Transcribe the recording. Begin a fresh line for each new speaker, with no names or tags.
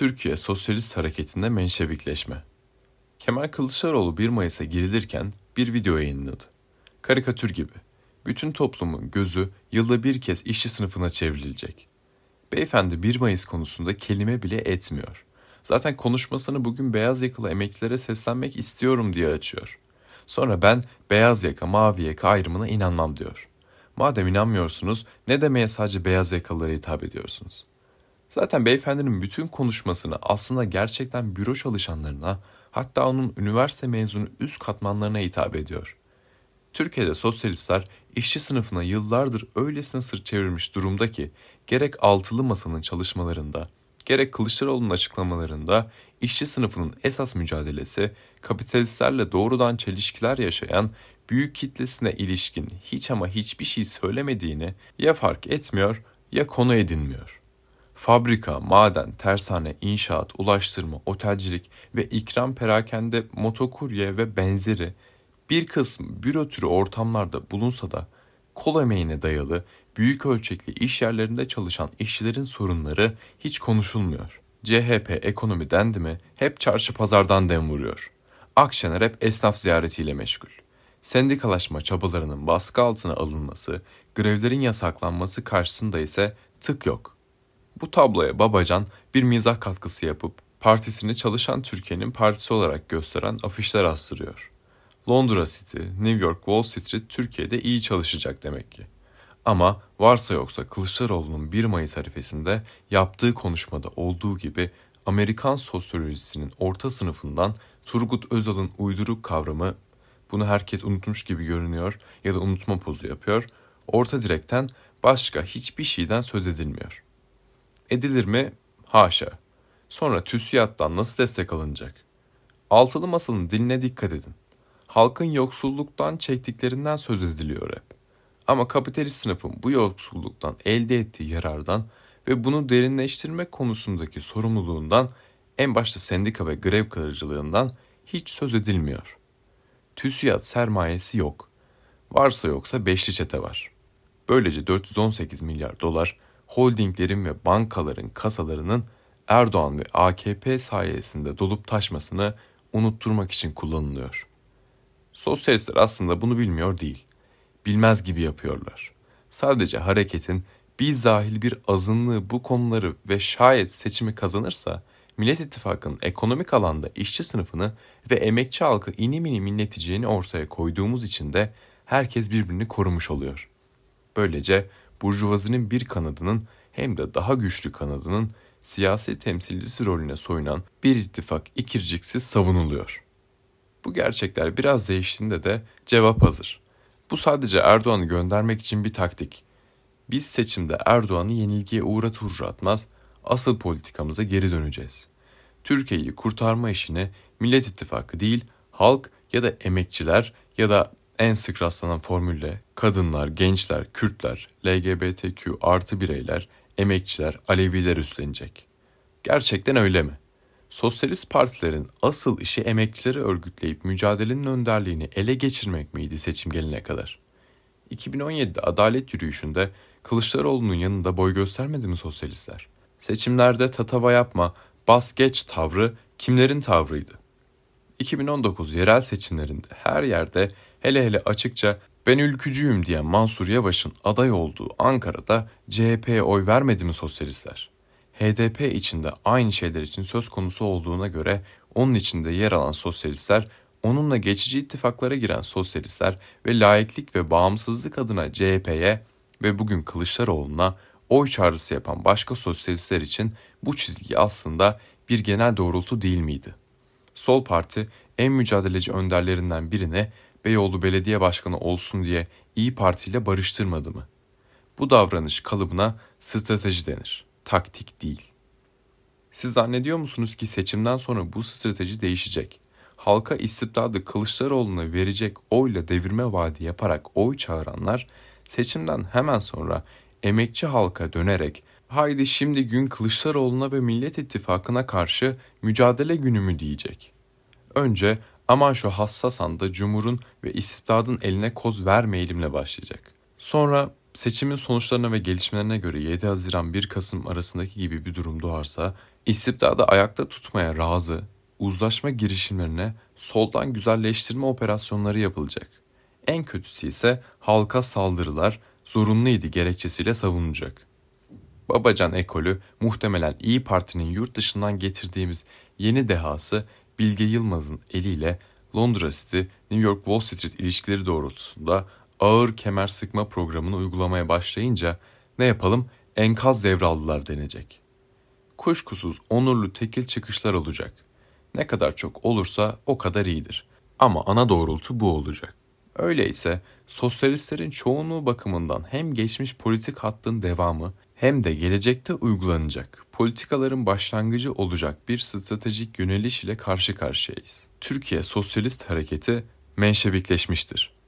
Türkiye Sosyalist Hareketi'nde menşevikleşme. Kemal Kılıçdaroğlu 1 Mayıs'a girilirken bir video yayınladı. Karikatür gibi. Bütün toplumun gözü yılda bir kez işçi sınıfına çevrilecek. Beyefendi 1 Mayıs konusunda kelime bile etmiyor. Zaten konuşmasını bugün beyaz yakalı emeklilere seslenmek istiyorum diye açıyor. Sonra ben beyaz yaka mavi yaka ayrımına inanmam diyor. Madem inanmıyorsunuz ne demeye sadece beyaz yakalılara hitap ediyorsunuz? Zaten beyefendinin bütün konuşmasını aslında gerçekten büro çalışanlarına hatta onun üniversite mezunu üst katmanlarına hitap ediyor. Türkiye'de sosyalistler işçi sınıfına yıllardır öylesine sırt çevirmiş durumda ki gerek altılı masanın çalışmalarında gerek Kılıçdaroğlu'nun açıklamalarında işçi sınıfının esas mücadelesi kapitalistlerle doğrudan çelişkiler yaşayan büyük kitlesine ilişkin hiç ama hiçbir şey söylemediğini ya fark etmiyor ya konu edinmiyor. Fabrika, maden, tersane, inşaat, ulaştırma, otelcilik ve ikram perakende, motokurye ve benzeri bir kısmı büro türü ortamlarda bulunsa da kol emeğine dayalı büyük ölçekli iş yerlerinde çalışan işçilerin sorunları hiç konuşulmuyor. CHP ekonomi dendi mi hep çarşı pazardan dem vuruyor. Akşener hep esnaf ziyaretiyle meşgul. Sendikalaşma çabalarının baskı altına alınması, grevlerin yasaklanması karşısında ise tık yok. Bu tabloya Babacan bir mizah katkısı yapıp partisini çalışan Türkiye'nin partisi olarak gösteren afişler astırıyor. Londra City, New York, Wall Street Türkiye'de iyi çalışacak demek ki. Ama varsa yoksa Kılıçdaroğlu'nun 1 Mayıs harifesinde yaptığı konuşmada olduğu gibi Amerikan sosyolojisinin orta sınıfından Turgut Özal'ın uyduruk kavramı bunu herkes unutmuş gibi görünüyor ya da unutma pozu yapıyor. Orta direkten başka hiçbir şeyden söz edilmiyor. Edilir mi? Haşa. Sonra TÜSİAD'dan nasıl destek alınacak? Altılı masanın diline dikkat edin. Halkın yoksulluktan çektiklerinden söz ediliyor hep. Ama kapitalist sınıfın bu yoksulluktan elde ettiği yarardan ve bunu derinleştirmek konusundaki sorumluluğundan en başta sendika ve grev kırıcılığından hiç söz edilmiyor. TÜSİAD sermayesi yok. Varsa yoksa beşli çete var. Böylece 418 milyar dolar holdinglerin ve bankaların kasalarının Erdoğan ve AKP sayesinde dolup taşmasını unutturmak için kullanılıyor. Sosyalistler aslında bunu bilmiyor değil bilmez gibi yapıyorlar. Sadece hareketin biz dahil bir azınlığı bu konuları ve şayet seçimi kazanırsa Millet İttifakı'nın ekonomik alanda işçi sınıfını ve emekçi halkı inim inim inleteceğini ortaya koyduğumuz için de herkes birbirini korumuş oluyor. Böylece burjuvazinin bir kanadının hem de daha güçlü kanadının siyasi temsilcisi rolüne soyunan bir ittifak ikirciksiz savunuluyor. Bu gerçekler biraz değiştiğinde de cevap hazır. Bu sadece Erdoğan'ı göndermek için bir taktik. Biz seçimde Erdoğan'ı yenilgiye uğratır uğratmaz asıl politikamıza geri döneceğiz. Türkiye'yi kurtarma işini Millet İttifakı değil, halk ya da emekçiler ya da en sık rastlanan formülle kadınlar, gençler, Kürtler, LGBTQ artı bireyler, emekçiler, Aleviler üstlenecek. Gerçekten öyle mi? Sosyalist partilerin asıl işi emekçileri örgütleyip mücadelenin önderliğini ele geçirmek miydi seçim gelene kadar? 2017'de adalet yürüyüşünde Kılıçdaroğlu'nun yanında boy göstermedi mi sosyalistler? Seçimlerde tatava yapma, bas geç tavrı kimlerin tavrıydı? 2019 yerel seçimlerinde her yerde hele hele açıkça ben ülkücüyüm diyen Mansur Yavaş'ın aday olduğu Ankara'da CHP'ye oy vermedi mi sosyalistler? HDP içinde aynı şeyler için söz konusu olduğuna göre onun içinde yer alan sosyalistler, onunla geçici ittifaklara giren sosyalistler ve laiklik ve bağımsızlık adına CHP'ye ve bugün Kılıçdaroğlu'na oy çağrısı yapan başka sosyalistler için bu çizgi aslında bir genel doğrultu değil miydi? Sol Parti en mücadeleci önderlerinden birine Beyoğlu Belediye Başkanı olsun diye İyi Parti ile barıştırmadı mı? Bu davranış kalıbına strateji denir taktik değil. Siz zannediyor musunuz ki seçimden sonra bu strateji değişecek? Halka istibdadı Kılıçdaroğlu'na verecek oyla devirme vaadi yaparak oy çağıranlar seçimden hemen sonra emekçi halka dönerek haydi şimdi gün Kılıçdaroğlu'na ve Millet İttifakı'na karşı mücadele günü mü diyecek. Önce aman şu hassas anda Cumhur'un ve istibdadın eline koz vermeyelimle başlayacak. Sonra seçimin sonuçlarına ve gelişmelerine göre 7 Haziran 1 Kasım arasındaki gibi bir durum doğarsa İstibdadı ayakta tutmaya razı, uzlaşma girişimlerine soldan güzelleştirme operasyonları yapılacak. En kötüsü ise halka saldırılar zorunluydu gerekçesiyle savunulacak. Babacan ekolü muhtemelen İyi Parti'nin yurt dışından getirdiğimiz yeni dehası Bilge Yılmaz'ın eliyle Londra City, New York Wall Street ilişkileri doğrultusunda ağır kemer sıkma programını uygulamaya başlayınca ne yapalım enkaz devraldılar denecek. Kuşkusuz onurlu tekil çıkışlar olacak. Ne kadar çok olursa o kadar iyidir. Ama ana doğrultu bu olacak. Öyleyse sosyalistlerin çoğunluğu bakımından hem geçmiş politik hattın devamı hem de gelecekte uygulanacak politikaların başlangıcı olacak bir stratejik yöneliş ile karşı karşıyayız. Türkiye Sosyalist Hareketi menşevikleşmiştir.